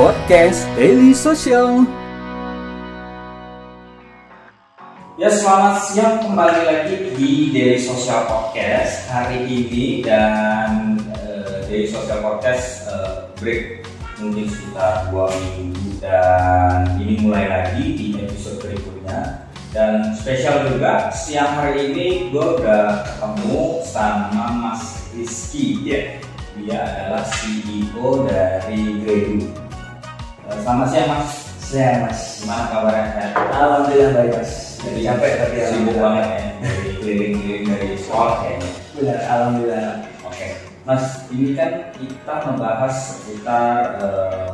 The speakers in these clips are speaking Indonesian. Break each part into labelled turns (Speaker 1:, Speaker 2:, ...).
Speaker 1: podcast Daily Social.
Speaker 2: Ya selamat siang kembali lagi di Daily Social Podcast hari ini dan uh, Daily Social Podcast uh, break mungkin sekitar dua minggu dan ini mulai lagi di episode berikutnya. Dan spesial juga siang hari ini gue udah ketemu sama Mas Rizky ya. Dia adalah CEO dari Gredu selamat siang Mas
Speaker 3: Siang mas.
Speaker 2: gimana kabarnya sehat?
Speaker 3: Alhamdulillah baik mas.
Speaker 2: Jadi
Speaker 3: capek tapi
Speaker 2: sibuk banget ya dari keliling-keliling dari sekolah kayaknya.
Speaker 3: Benar, alhamdulillah.
Speaker 2: Oke, Mas, ini kan kita membahas seputar eh,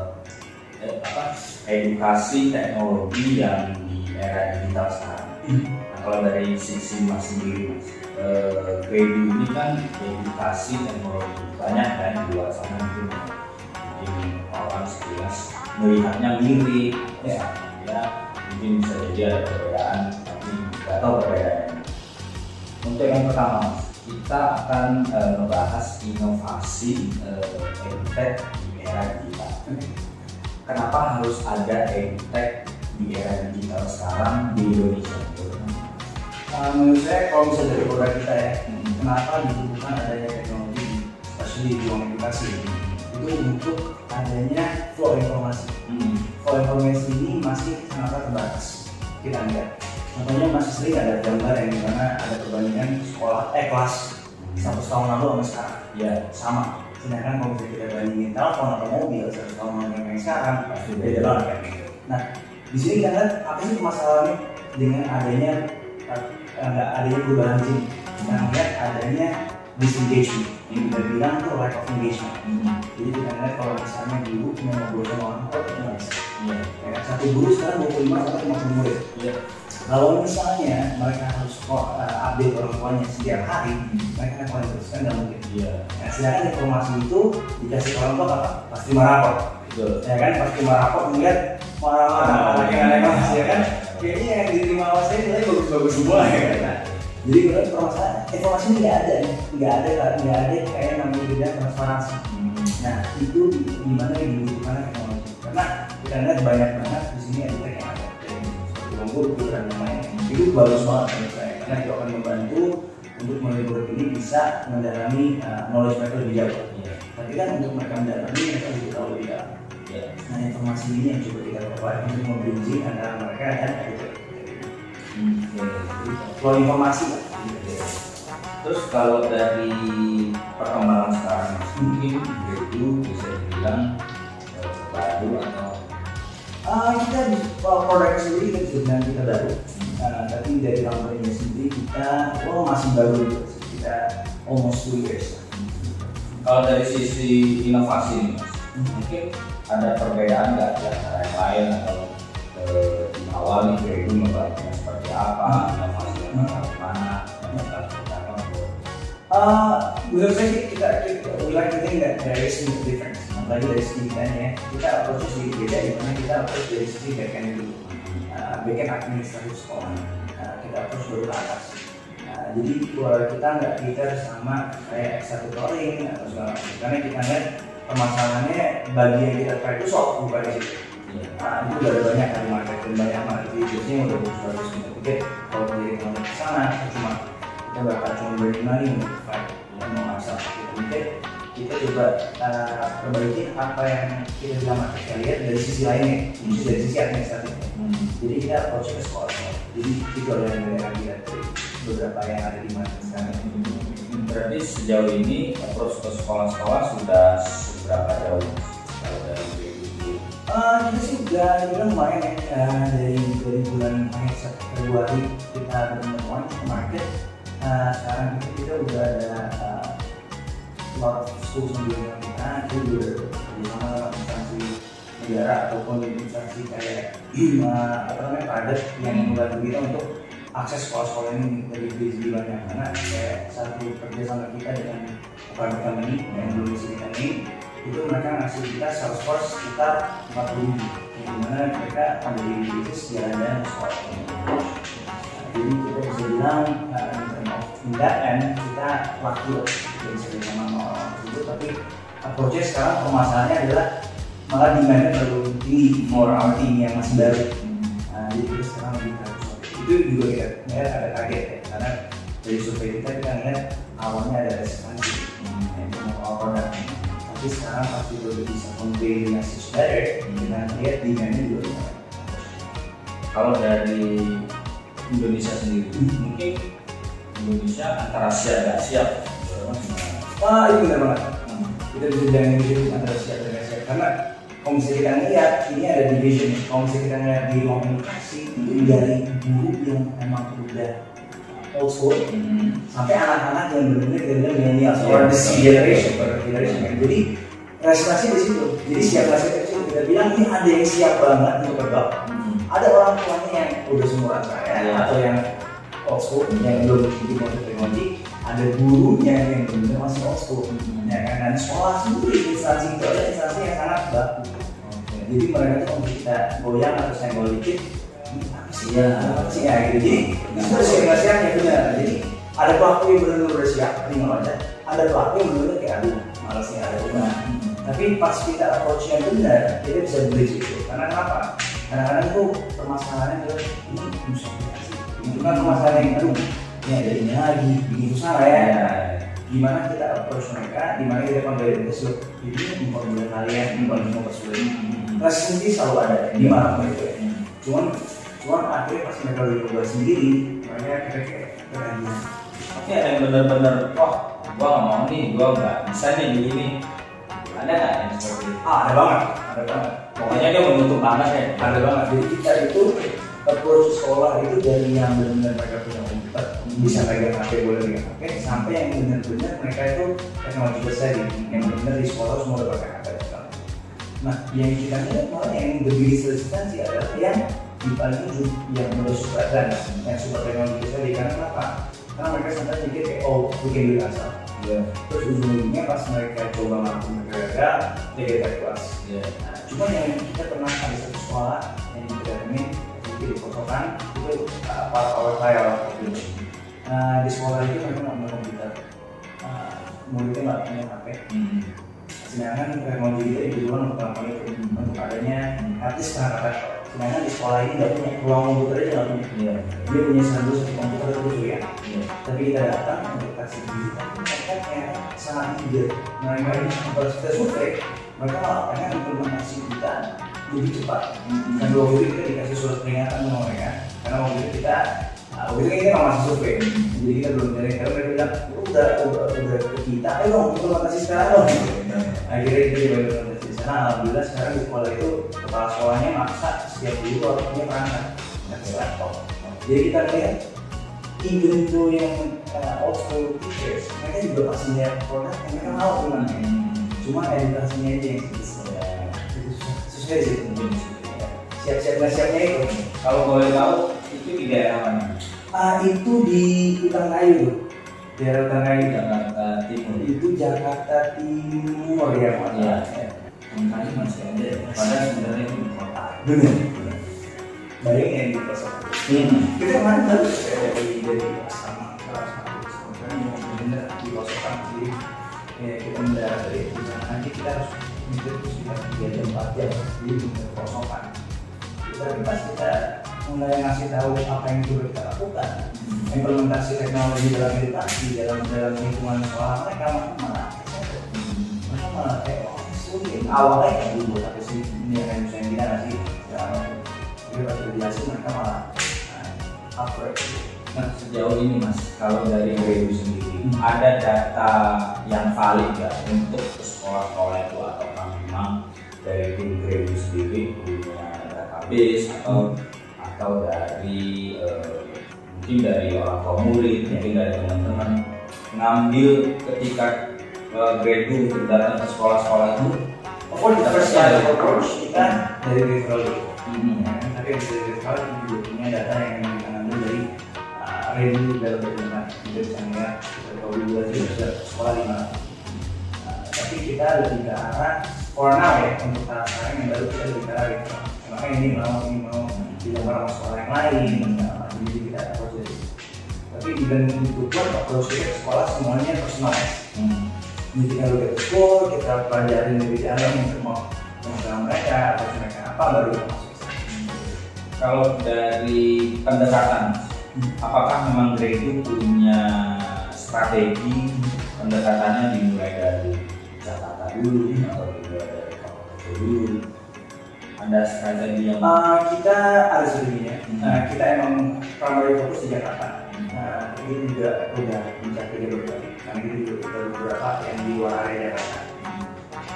Speaker 2: eh, apa edukasi teknologi yang di era digital sekarang. Nah, kalau dari sisi Mas sendiri, Mas, eh, ini kan edukasi teknologi banyak kan di luar sana mungkin mungkin orang sekilas melihatnya mirip, ya, ya mungkin bisa jadi ada perbedaan, tapi nggak tahu perbedaannya. Untuk yang pertama, kita akan eh, membahas inovasi eh, edtech di era digital. Kenapa harus ada edtech di era digital sekarang di Indonesia?
Speaker 3: Uh, menurut saya kalau misalnya dari produk kita ya,
Speaker 2: Hmm.
Speaker 3: kenapa dibutuhkan adanya teknologi, especially di ruang edukasi, itu untuk adanya flow informasi.
Speaker 2: Hmm.
Speaker 3: Flow informasi ini masih sangat terbatas. Kita lihat, contohnya masih sering ada gambar yang di mana ada perbandingan sekolah eh kelas satu tahun lalu sama sekarang
Speaker 2: Ya,
Speaker 3: sama. Sedangkan kalau kita bandingin telepon atau mobil satu tahun lalu yang sekarang
Speaker 2: pasti
Speaker 3: beda banget kan. Nah, di sini kita lihat apa sih masalahnya dengan adanya eh, nggak adanya perubahan sini. Kita lihat adanya disengagement yang kita bilang itu lack of engagement.
Speaker 2: Hmm.
Speaker 3: Jadi kita lihat kalau misalnya dulu mau ngobrol sama orang tua itu nggak bisa.
Speaker 2: Iya.
Speaker 3: Ya, satu guru sekarang 25 sampai 50 murid.
Speaker 2: Iya.
Speaker 3: Kalau misalnya mereka harus kok, eh, update orang tuanya setiap hari, mereka akan paling terus kan nggak mungkin.
Speaker 2: Iya.
Speaker 3: Nah, sedangkan informasi itu dikasih orang tua apa? Pasti merapor
Speaker 2: Betul.
Speaker 3: ya kan pasti merapot melihat mana-mana anak yang ada kelas ya kan kayaknya yang diterima awas saya nilai bagus-bagus semua ya kan Nah, jadi menurut permasalahan informasi ini nggak ada nih nggak ada nggak ada kayak namanya bidang transparansi. Nah itu di mana yang dibutuhkan teknologi karena kita lihat banyak banget di sini ada yang ada dan yang lain itu bagus banget menurut saya karena itu akan membantu untuk murid-murid ini bisa mendalami uh, knowledge mereka lebih jauh
Speaker 2: Iya.
Speaker 3: tapi kan untuk mereka mendalami mereka harus tahu lebih dalam
Speaker 2: Iya.
Speaker 3: Nah informasi ini yang coba kita provide untuk membridging antara mereka dan editor.
Speaker 2: Hmm. Iya.
Speaker 3: Flow informasi lah.
Speaker 2: Terus kalau dari perkembangan sekarang Mas, mungkin itu bisa dibilang eh, baru atau
Speaker 3: Ah, kita di kalau produk sendiri kita bisa bilang kita baru. Ah, tapi dari company sendiri kita oh masih baru sih. Kita almost two years.
Speaker 2: kalau dari sisi inovasi nih mas, mungkin ada perbedaan nggak di antara yang lain atau eh, di awal nih Gredu membantunya seperti apa, inovasi yang ke mana, yang bakal kita
Speaker 3: Ah, menurut saya kita kita think that there is no difference. Apalagi dari segi kita ya, kita approach sedikit beda di mana kita approach dari segi backend dulu. uh, backend administratif sekolah. Uh, kita approach ke atas. Nah, jadi kita nggak cater sama kayak extra tutoring atau segala macam. Karena kita lihat permasalahannya bagi yang kita try to solve bukan di situ. Nah, itu udah banyak dari market dan banyak market. Yang udah bagus-bagus kita pikir kalau jadi ke mana ke sana cuma kita bakal cuma beri money untuk yang mau asal kita kita coba uh, perbaiki apa yang kita bilang market lihat dari sisi lainnya, jadi dari sisi administratif
Speaker 2: Hmm.
Speaker 3: jadi kita approach ke sekolah. Jadi itu adalah yang kita dari beberapa yang ada di market sekarang.
Speaker 2: Berarti sejauh ini approach ke sekolah-sekolah sudah seberapa jauh? Kalau dari?
Speaker 3: Uh, kita sih udah bilang lumayan ya. Uh, dari dari bulan akhir Februari kita launch ke market. Uh, sekarang itu kita udah ada uh, lot of schools bilang kita itu udah bersama sama instansi negara ataupun instansi kayak uh, apa namanya private yang membantu kita untuk akses sekolah-sekolah ini dari di banyak karena kayak satu kerjasama kita dengan company yang belum bisa kita ini itu mereka ngasih kita Salesforce sekitar 40 ribu yang di mana mereka ada di bisnis jalan-jalan sekolah jadi kita bisa bilang uh, in that end kita laku lah kita tapi approach sekarang permasalahannya adalah malah demandnya terlalu tinggi our team yang masih baru
Speaker 2: Hmm.
Speaker 3: nah jadi kita sekarang lebih harus itu juga kita ngeliat ada kaget ya karena dari survei kita kita ngeliat awalnya ada resistensi
Speaker 2: Hmm.
Speaker 3: yang mau produk tapi sekarang pas kita udah bisa convey message better kita lihat demandnya juga lumayan.
Speaker 2: Kalau dari Indonesia sendiri, mungkin Indonesia antara siap gak siap. Gimana?
Speaker 3: wah itu benar banget
Speaker 2: Hmm.
Speaker 3: Kita bisa bilang ini antara siap dan nggak siap karena kalau misalnya kita ngeliat ini ada division kalau misalnya kita ngeliat di ruang edukasi itu dari guru yang emang udah old school
Speaker 2: Hmm.
Speaker 3: sampai anak-anak yang benar-benar kita bilang millennial
Speaker 2: Iya,
Speaker 3: or the generation or the generation kan. jadi resonansi di situ jadi siap siap itu kita bilang ini ada yang siap banget untuk berdoa
Speaker 2: Hmm.
Speaker 3: ada orang tuanya yang udah seumuran saya
Speaker 2: Iya.
Speaker 3: atau yang old school yang belum di motor teknologi ada gurunya yang benar masih old
Speaker 2: Hmm.
Speaker 3: ya kan dan sekolah sendiri instansi itu ada instansi yang sangat baku
Speaker 2: Oke.
Speaker 3: jadi mereka tuh kalau kita goyang atau senggol dikit ini apa sih
Speaker 2: Iya.
Speaker 3: apa sih ya gitu jadi itu yang siapnya benar jadi ada pelaku yang benar-benar udah siap terima aja ada pelaku yang benar-benar kayak aduh malas ada rumah
Speaker 2: Hmm.
Speaker 3: tapi pas kita approach yang benar kita bisa bridge itu karena kenapa kadang-kadang tuh permasalahannya adalah ini bisa itu kan permasalahan yang aduh ini ada ini lagi bikin susah lah ya
Speaker 2: Iya.
Speaker 3: gimana kita approach mereka gimana kita panggil itu ini impor bulan kalian impor semua persulit
Speaker 2: Hmm.
Speaker 3: responsi selalu ada di mana pun itu ya
Speaker 2: Hmm.
Speaker 3: cuman cuman akhirnya pas mereka udah coba sendiri mereka kita kayak
Speaker 2: Tapi ada yang benar-benar, wah, gua nggak mau nih, gua nggak bisa nih begini. Ada nggak yang seperti itu?
Speaker 3: ah ada banget ada banget
Speaker 2: Pokoknya dia menutup banget ya.
Speaker 3: ada banget jadi kita itu approach sekolah itu dari yang benar-benar mereka punya komputer bisa pegang HP boleh pegang HP sampai yang benar-benar mereka itu teknologi besar yang benar-benar di sekolah semua udah pakai HP nah yang kita lihat malah yang biggest resistancy adalah yang di paling ujung yang udah suka dan yang suka teknologi besar karena kenapa? karena mereka sampai mikir kayak oh bikin duit asal terus ujung-ujungnya pas mereka coba mampu mereka gagal dia kelas
Speaker 2: Iya.
Speaker 3: Nah, cuma yang kita pernah ada satu sekolah yang kita itu di Kosokan itu uh, part our trial waktu itu. Nah di sekolah itu mereka nggak punya komputer, uh, muridnya nggak punya HP.
Speaker 2: Hmm.
Speaker 3: Sedangkan teknologi kita dulu untuk melakukan itu untuk adanya artis perangkat Sedangkan di sekolah ini nggak punya ruang komputer aja nggak punya.
Speaker 2: Iya.
Speaker 3: Dia punya satu satu komputer itu ya.
Speaker 2: Iya.
Speaker 3: Tapi kita datang untuk kasih mereka kayak sangat eager. Mereka ini kita survei, mereka malah pengen implementasi kita lebih cepat. Dan dua itu kita dikasih surat peringatan sama mereka, karena waktu itu kita Nah, waktu itu kan kita masih survei, jadi kita belum dari karena mereka bilang, "Lu udah udah udah ke kita, ayo dong implementasi sekarang dong. Akhirnya kita coba implementasi sana. Alhamdulillah sekarang di sekolah itu kepala sekolahnya maksa setiap guru harus punya perangkat, kasih laptop. Jadi kita lihat even though yang uh, old school teachers mereka juga pasti lihat produk yang mereka mau cuman cuma edukasinya aja yang itu
Speaker 2: di situ.
Speaker 3: siap-siap nggak siapnya itu
Speaker 2: Kalau boleh tahu, itu di daerah mana?
Speaker 3: ah itu di Utang Kayu daerah Utang Kayu
Speaker 2: Jakarta Timur.
Speaker 3: itu Jakarta Timur ya Pak
Speaker 2: Iya. Makanya masih ada. ya. Padahal sebenarnya itu di kota.
Speaker 3: bener bayangin yang di pasar
Speaker 2: Hmm.
Speaker 3: kita kemarin baru dari dari mau bener di kosokan jadi ya kita mendarat dari di sana nanti kita harus terus kita tiga jam empat jam kosokan tapi pas kita mulai ngasih tahu apa yang sudah kita lakukan implementasi teknologi dalam edukasi dalam dalam lingkungan sekolah mereka malah mereka malah kayak oh sulit awalnya kayak dulu tapi sih ini yang bisa kita ngasih ya tapi pas udah dijelasin mereka malah uh, upgrade
Speaker 2: Nah, sejauh ini mas, kalau dari Gredu sendiri,
Speaker 3: Hmm.
Speaker 2: ada data yang valid nggak untuk sekolah-sekolah itu atau dari tim Gredu sendiri punya database atau atau dari eh, mungkin dari orang tua murid, mungkin dari teman-teman ngambil ketika untuk datang ke sekolah-sekolah itu
Speaker 3: the first line of approach kita dari referral itu.
Speaker 2: Hmm.
Speaker 3: Ya, tapi dari referral kita juga punya data yang kita ambil dari uh, dalam bagaimana kita bisa melihat kita dulu aja bisa sekolah di mana. Uh, tapi kita lebih ke arah for now ya untuk tahap sekarang yang baru kita arah referral. Makanya ini mau ini mau dilamar sama sekolah yang lain, nah, jadi kita dari situ. Tapi itu pun approach sekolah semuanya personal.
Speaker 2: Hmm.
Speaker 3: Jadi kita score, kita pelajarin lebih dalam untuk mau program mereka atau mereka apa baru kita masuk.
Speaker 2: Kalau dari pendekatan, apakah memang Grey itu punya strategi pendekatannya dimulai dari Dulu atau dimulai dari? Ada strategi yang
Speaker 3: Uh, kita ada sebelumnya,
Speaker 2: Hmm.
Speaker 3: uh, kita emang primary fokus di Jakarta. Nah, ini juga udah mencapai beberapa, karena kita juga beberapa yang di luar area Jakarta.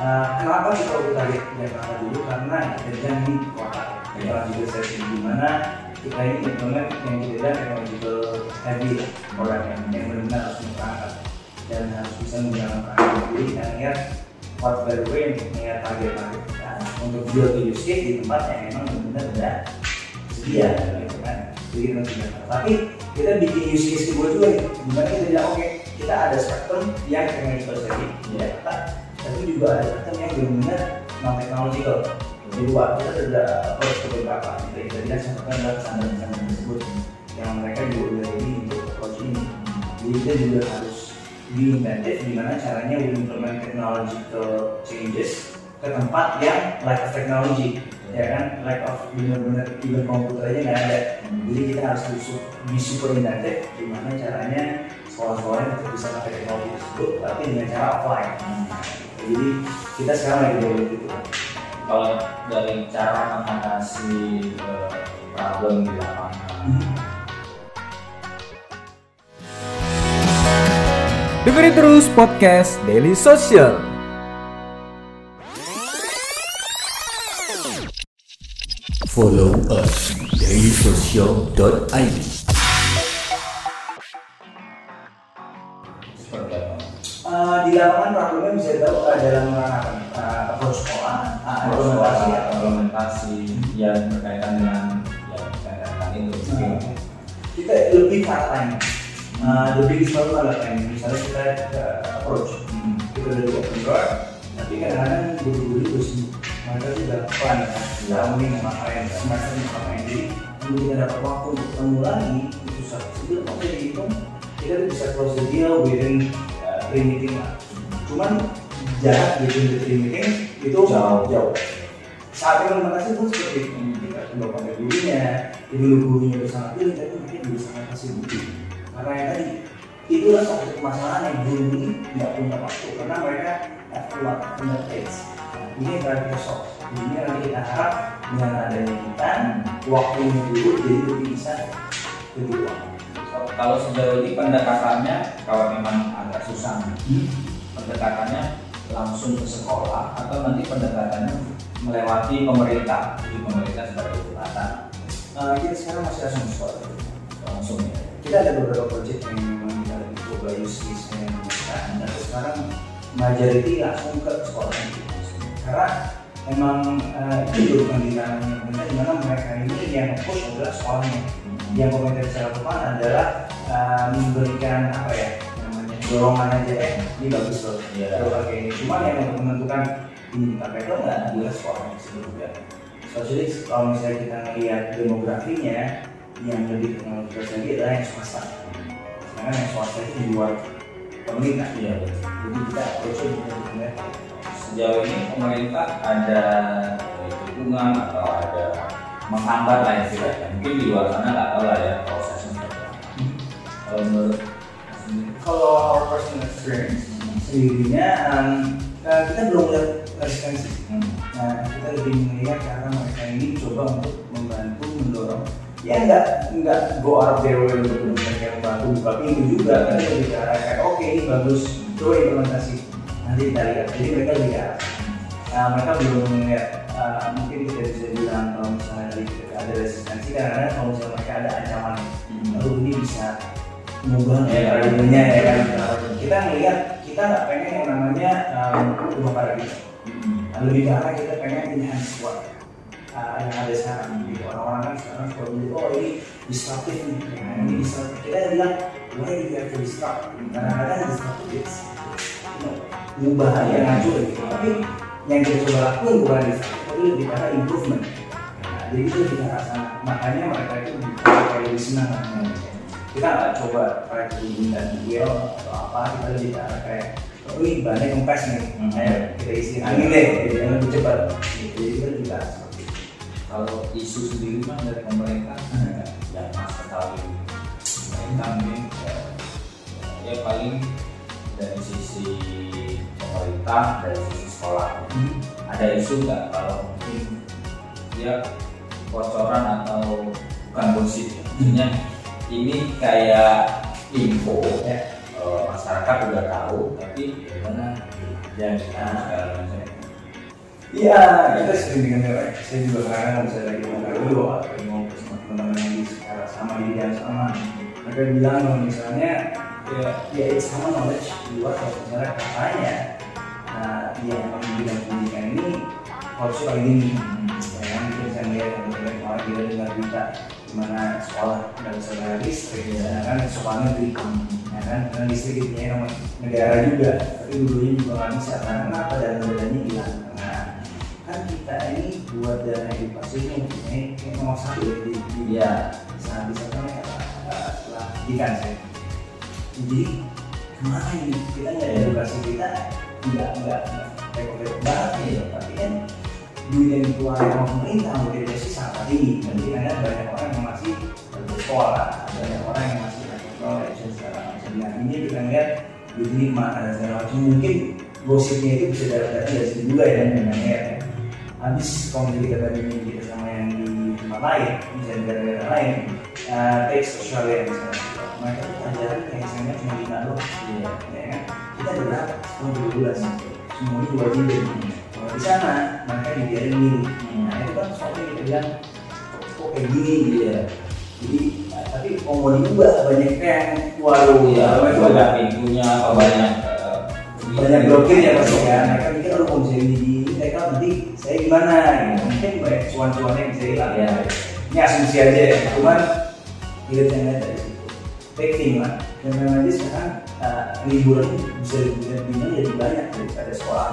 Speaker 3: Uh, kenapa kita lihat Jakarta dulu? Karena kita bilang di kota. Kita juga saya di mana kita ini implement yang kita bilang technological heavy orang yang benar-benar harus berangkat dan harus bisa menjalankan Jadi kita lihat what better way untuk target-target kita untuk build the use case di tempat yang memang benar-benar udah sedia gitu kan? Jadi kita sudah tapi kita bikin use case kedua juga nih. Gimana kita bilang oke kita ada spectrum yang technological savvy di Jakarta tapi juga ada spectrum yang benar-benar non technological di luar. Kita sudah approach ke beberapa kita kita bilang contohnya adalah standar-standar tersebut yang mereka juga udah ready untuk approach ini. Jadi kita juga harus be inventive gimana caranya we implement technological changes ke tempat yang lack of technology ya kan? Lack of benar-benar even komputer aja nggak ada. Jadi kita harus be super inventive gimana caranya sekolah-sekolah tetap bisa pakai teknologi tersebut tapi dengan cara offline. Jadi kita sekarang lagi develop itu
Speaker 2: kalau dari cara mengatasi eh, problem di lapangan
Speaker 1: Dengerin terus podcast Daily Social. Follow us dailysocial.id.
Speaker 2: apa?
Speaker 3: Eh, di lapangan problemnya bisa tahu eh, dalam ranah uh, approach sekolah uh, implementasi ya.
Speaker 2: implementasi yang berkaitan dengan yang katakan itu
Speaker 3: Nah, kita lebih arah time uh, the biggest problem adalah time misalnya kita uh, approach
Speaker 2: Hmm.
Speaker 3: kita udah di open door tapi kadang-kadang buru-buru terus mereka juga plan kan tahun ini mau ngapain semester ini mau ngapain jadi belum kita dapat waktu untuk ketemu lagi itu susah sebelum mau jadi dihitung kita bisa close the deal within uh, three meeting lah. Cuman jarak within the three meeting itu
Speaker 2: Jauh.
Speaker 3: jauh. Saat implementasi pun seperti itu kita coba pada gurunya dulu gurunya bersama pilih tapi mereka juga sangat kasih bukti karena tadi itulah salah satu permasalahan yang guru ini tidak punya waktu. Karena mereka on their plates Nah, ini kita solve ini nanti kita harap dengan adanya kita waktunya dulu jadi lebih bisa lebih waktu
Speaker 2: kalau sejauh ini pendekatannya kalau memang agak susah pendekatannya langsung ke sekolah atau nanti pendekatannya melewati pemerintah jadi pemerintah sebagai jembatan
Speaker 3: Nah, kita sekarang masih langsung sekolah.
Speaker 2: Langsung ya
Speaker 3: kita ada beberapa project yang memang kita lagi coba use case nya mereka dan sekarang majority langsung ke sekolah karena memang eh, itu juga bukan pemerintah di mana mereka ini yang push adalah sekolahnya. Yang pemerintah bisa lakukan adalah eh, memberikan apa ya namanya dorongan aja eh ini bagus loh. Coba kayak ini. Cuman yang untuk menentukan ini dipakai atau enggak? Adalah sekolahnya sebelumnya especially kalau misalnya kita ngelihat demografinya yang lebih teknologi lagi adalah yang swasta. Sedangkan yang swasta itu di luar pemerintah
Speaker 2: iya betul.
Speaker 3: jadi kita approach benar
Speaker 2: sejauh ini pemerintah ada dukungan atau ada menghambat lah istilahnya. Mungkin di luar sana nggak tahu lah ya prosesnya seperti apa. Kalau menurut
Speaker 3: kalau our personal experience sendirinya um, kita belum lihat resistensi.
Speaker 2: Hmm,
Speaker 3: Nah, kita lebih melihat karena mereka ini coba untuk membantu ya enggak enggak go out their way untuk benar kayak membantu buka pintu juga tapi lebih ke arah kayak oke ini bagus coba implementasi. Nanti kita lihat. Jadi mereka lebih ke arah nah, mereka belum melihat uh, mungkin kita bisa bilang kalau misalnya dari ada resistensi karena kalau misalnya mereka ada ancaman
Speaker 2: hmm,
Speaker 3: lalu ini bisa mengubah
Speaker 2: Ya,
Speaker 3: paradigmanya ya kan? Kita melihat kita nggak pengen yang namanya um, ubah paradigma.
Speaker 2: Hmm,
Speaker 3: lebih ke arah kita pengen enhance what uh, yang ada sekarang gitu. orang-orang kan sekarang suka bilang oh ini disruptif nih ya, ini disruptif kita bilang why do you have to disrupt kadang-kadang disruptif it's, mengubah yang hancur gitu tapi yang kita coba lakukan bukan disruptif tapi lebih arah improvement nah, jadi itu arah sana makanya mereka itu kayak senang lah. kita nggak coba kayak dan wheel atau apa kita lebih arah kayak wih banyak kempes nih
Speaker 2: Hmm.
Speaker 3: kita isi angin deh yang lebih cepat gitu.
Speaker 2: Kalau isu sendiri kan dari pemerintah yang mas ketahui pemerintah mungkin eh, ya paling dari sisi pemerintah dari sisi sekolah
Speaker 3: Hmm.
Speaker 2: ada isu nggak kalau mungkin dia bocoran atau bukan gosip ya. maksudnya ini kayak info
Speaker 3: Ya.
Speaker 2: eh, masyarakat udah tahu tapi bagaimana dan segala macam
Speaker 3: Iya, kita sering dengar ya. Saya juga kadang bisa lagi ngobrol dulu atau ngobrol sama teman-teman yang di sekitar sama di bidang sama. Mereka bilang kalau misalnya ya, ya itu sama knowledge di luar kalau misalnya katanya nah, ya emang di bidang pendidikan ini harusnya paling tinggi. Ya kita bisa melihat misalnya kemarin kita dengar berita di mana sekolah nggak bisa listrik ya kan sekolah negeri ya kan karena listrik itu negara juga tapi dulunya juga nggak bisa karena kenapa dan dananya hilang kan kita ini buat dana edukasi ini mempunyai yang nomor satu ya di, di
Speaker 2: Iya.
Speaker 3: sangat bisa kan ya setelah pendidikan saya jadi ke mana ini? Kita ada edukasi kita nggak nggak repot-repot banget nih ya tapi kan duit yang dikeluarkan sama pemerintah untuk edukasi sangat tinggi. Jadi ada banyak orang yang masih bersekolah banyak orang yang masih knowledge dan segala macam. Nah ini kita ngeliat duit ini ke mana dan segala macam. Mungkin gosipnya itu bisa datang dari situ juga ya dengan ya habis kalau misalnya kita bandingin kita sama yang di tempat lain misalnya negara-negara lain uh, take Australia misalnya mereka tuh pelajaran yang SMA cuma lima doang
Speaker 2: Iya.
Speaker 3: ya kan? Kita ada berapa sepuluh dua belas semuanya dua jilid kalau di sana mereka dibiarin milih nah itu kan soalnya kita bilang kok, kayak gini? Gitu ya. Jadi nah, tapi kalau mau diubah banyak yang waduh
Speaker 2: Iya,
Speaker 3: apa itu
Speaker 2: banyak pintunya apa banyak eh,
Speaker 3: banyak blokirnya pasti kan mereka pikir oh kalau bisa ini di mereka nanti saya gimana gitu. Mungkin banyak cuan-cuannya bisa hilang
Speaker 2: Iya.
Speaker 3: ini asumsi aja ya. Cuman kita yang lihat dari situ packing lah dan memang aja sekarang uh, liburan bisa liburan jadi banyak daripada sekolah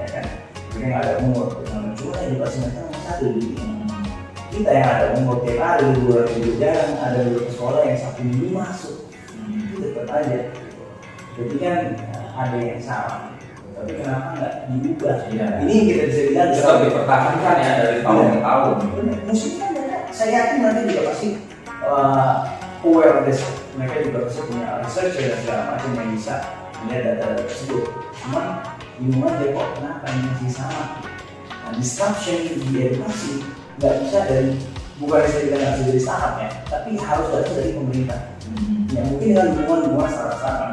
Speaker 3: ya kan? Mereka nggak ada umur. Nah, cuma edukasi mereka nomor satu di kita yang ada umur tiap hari liburan libur jarang ada beberapa sekolah yang satu minggu masuk. Itu tetap aja jadi kan uh, ada yang salah tapi kenapa nggak diubah
Speaker 2: Iya.
Speaker 3: ini kita bisa bilang
Speaker 2: Bisa dipertahankan ya dari tahun ke tahun.
Speaker 3: Musiknya mereka, saya yakin mereka juga pasti uh, aware this. Mereka juga pasti punya research dan segala macam yang bisa melihat data-data tersebut. Cuman bingung aja kok kenapa ini masih sama. Nah, disruption di edukasi nggak bisa dari bukan saya bilang nggak bisa dari startup ya, tapi harus datang dari pemerintah. Ya mungkin dengan dukungan-dukungan startup-startup,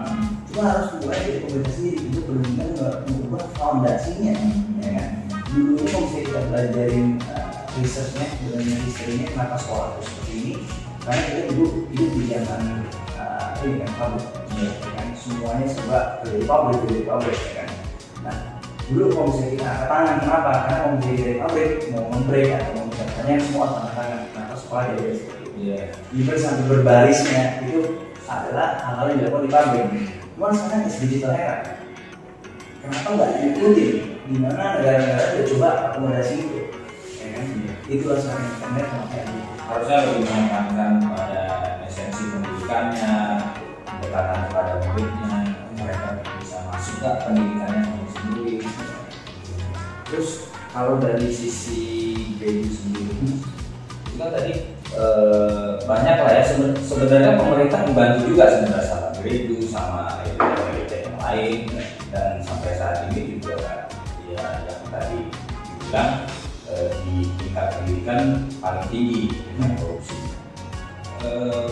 Speaker 3: cuma harus mulai dari pemerintah sendiri itu benar-benar mengubah fondasinya, ya kan? dulu ini kalau misalnya kita belajarin uh, researchnya benar-benar historinya kenapa sekolah harus seperti ini karena kita dulu hidup di zaman uh, ini kan pabrik ya kan semuanya serba dari pabrik dari pabrik ya kan nah dulu kalau misalnya kita angkat tangan kenapa karena kalau misalnya dari pabrik mau membreak atau mau misalnya semua tangan tangan kenapa sekolah jadi seperti itu
Speaker 2: Iya.
Speaker 3: even sampai berbarisnya itu adalah hal-hal yang dilakukan di pabrik. Cuma sekarang is digital era. Kenapa nggak diikuti? Di mana negara-negara udah coba akomodasi itu? Ya kan? Itulah sekarang internet sama kayak gitu.
Speaker 2: Harusnya lebih menekankan pada esensi pendidikannya, pendekatan kepada muridnya, mereka bisa masuk nggak pendidikannya sendiri. Terus kalau dari sisi value sendiri, itu kan tadi eh, banyak lah ya seben- sebenarnya pemerintah membantu juga sebenarnya Gredu sama ide yang lain dan sampai saat ini juga ya yang tadi dibilang eh, di tingkat pendidikan paling tinggi dengan korupsi. Eh,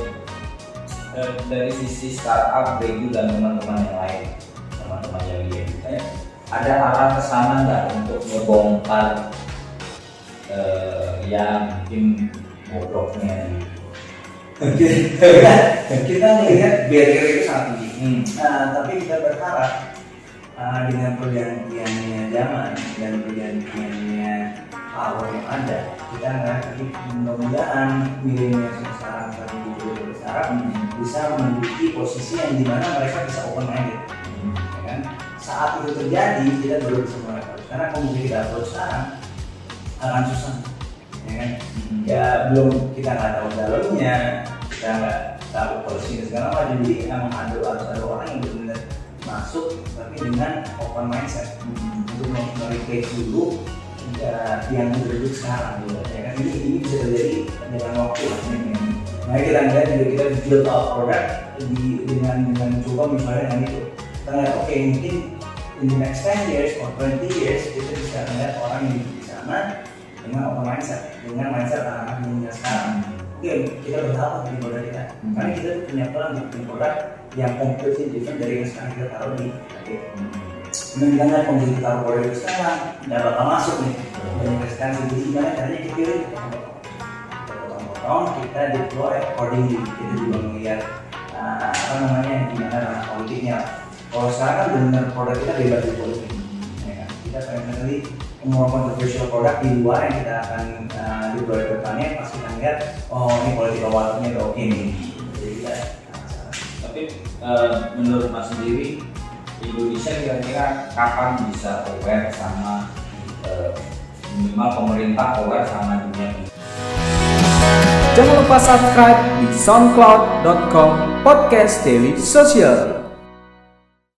Speaker 2: eh, dari sisi startup Gredu dan teman-teman yang lain, teman-teman yang lain, eh, ada arah ke sana nggak untuk ngebongkar eh, yang mungkin bobroknya di
Speaker 3: kita, kita melihat barrier itu sangat tinggi.
Speaker 2: Hmm.
Speaker 3: Nah, tapi kita berharap uh, dengan pergantiannya zaman dan pergantiannya power yang ada, kita nggak mudah-mudahan milenial sekarang ini juga sekarang bisa menduduki posisi yang di mana mereka bisa open minded, ya kan? Saat itu terjadi, kita baru bisa approach. Karena mungkin kita approach sekarang akan susah, ya kan? ya belum kita nggak tahu dalamnya kita nggak tahu polisi dan segala macam. Jadi emang ada harus ada orang yang benar-benar masuk tapi dengan open mindset. Untuk mereplace dulu ya, yang duduk sekarang gitu ya kan? Ini ini bisa terjadi dengan waktu lah ini Nah kita lihat juga kita build up produk di, dengan dengan coba misalnya dengan itu. Kita oke mungkin in the next 10 years or 20 years kita bisa melihat orang yang di sana dengan open mindset dengan mindset anak-anak dunia sekarang. Oke kita bertahap di produk kita. Karena kita tuh punya pelan untuk bikin produk yang completely different dari yang sekarang kita taruh di oke kita lihat kalau kita taruh produk itu sekarang nggak bakal masuk nih. Dan sekarang jadi gimana caranya kita pilih kita potong-potong kita deploy accordingly. Kita juga melihat uh, apa namanya gimana ranah politiknya. Kalau sekarang kan benar produk kita bebas di politik. Ya kan? kita primarily more controversial produk di luar yang kita akan uh, deploy ke depannya pas kita lihat oh ini political walletnya udah oke nih jadi kita masalah.
Speaker 2: Tapi eh, menurut Mas sendiri Indonesia kira-kira kapan bisa aware sama eh, minimal pemerintah aware sama dunia ini?
Speaker 1: Jangan lupa subscribe di soundcloud.com podcast daily social.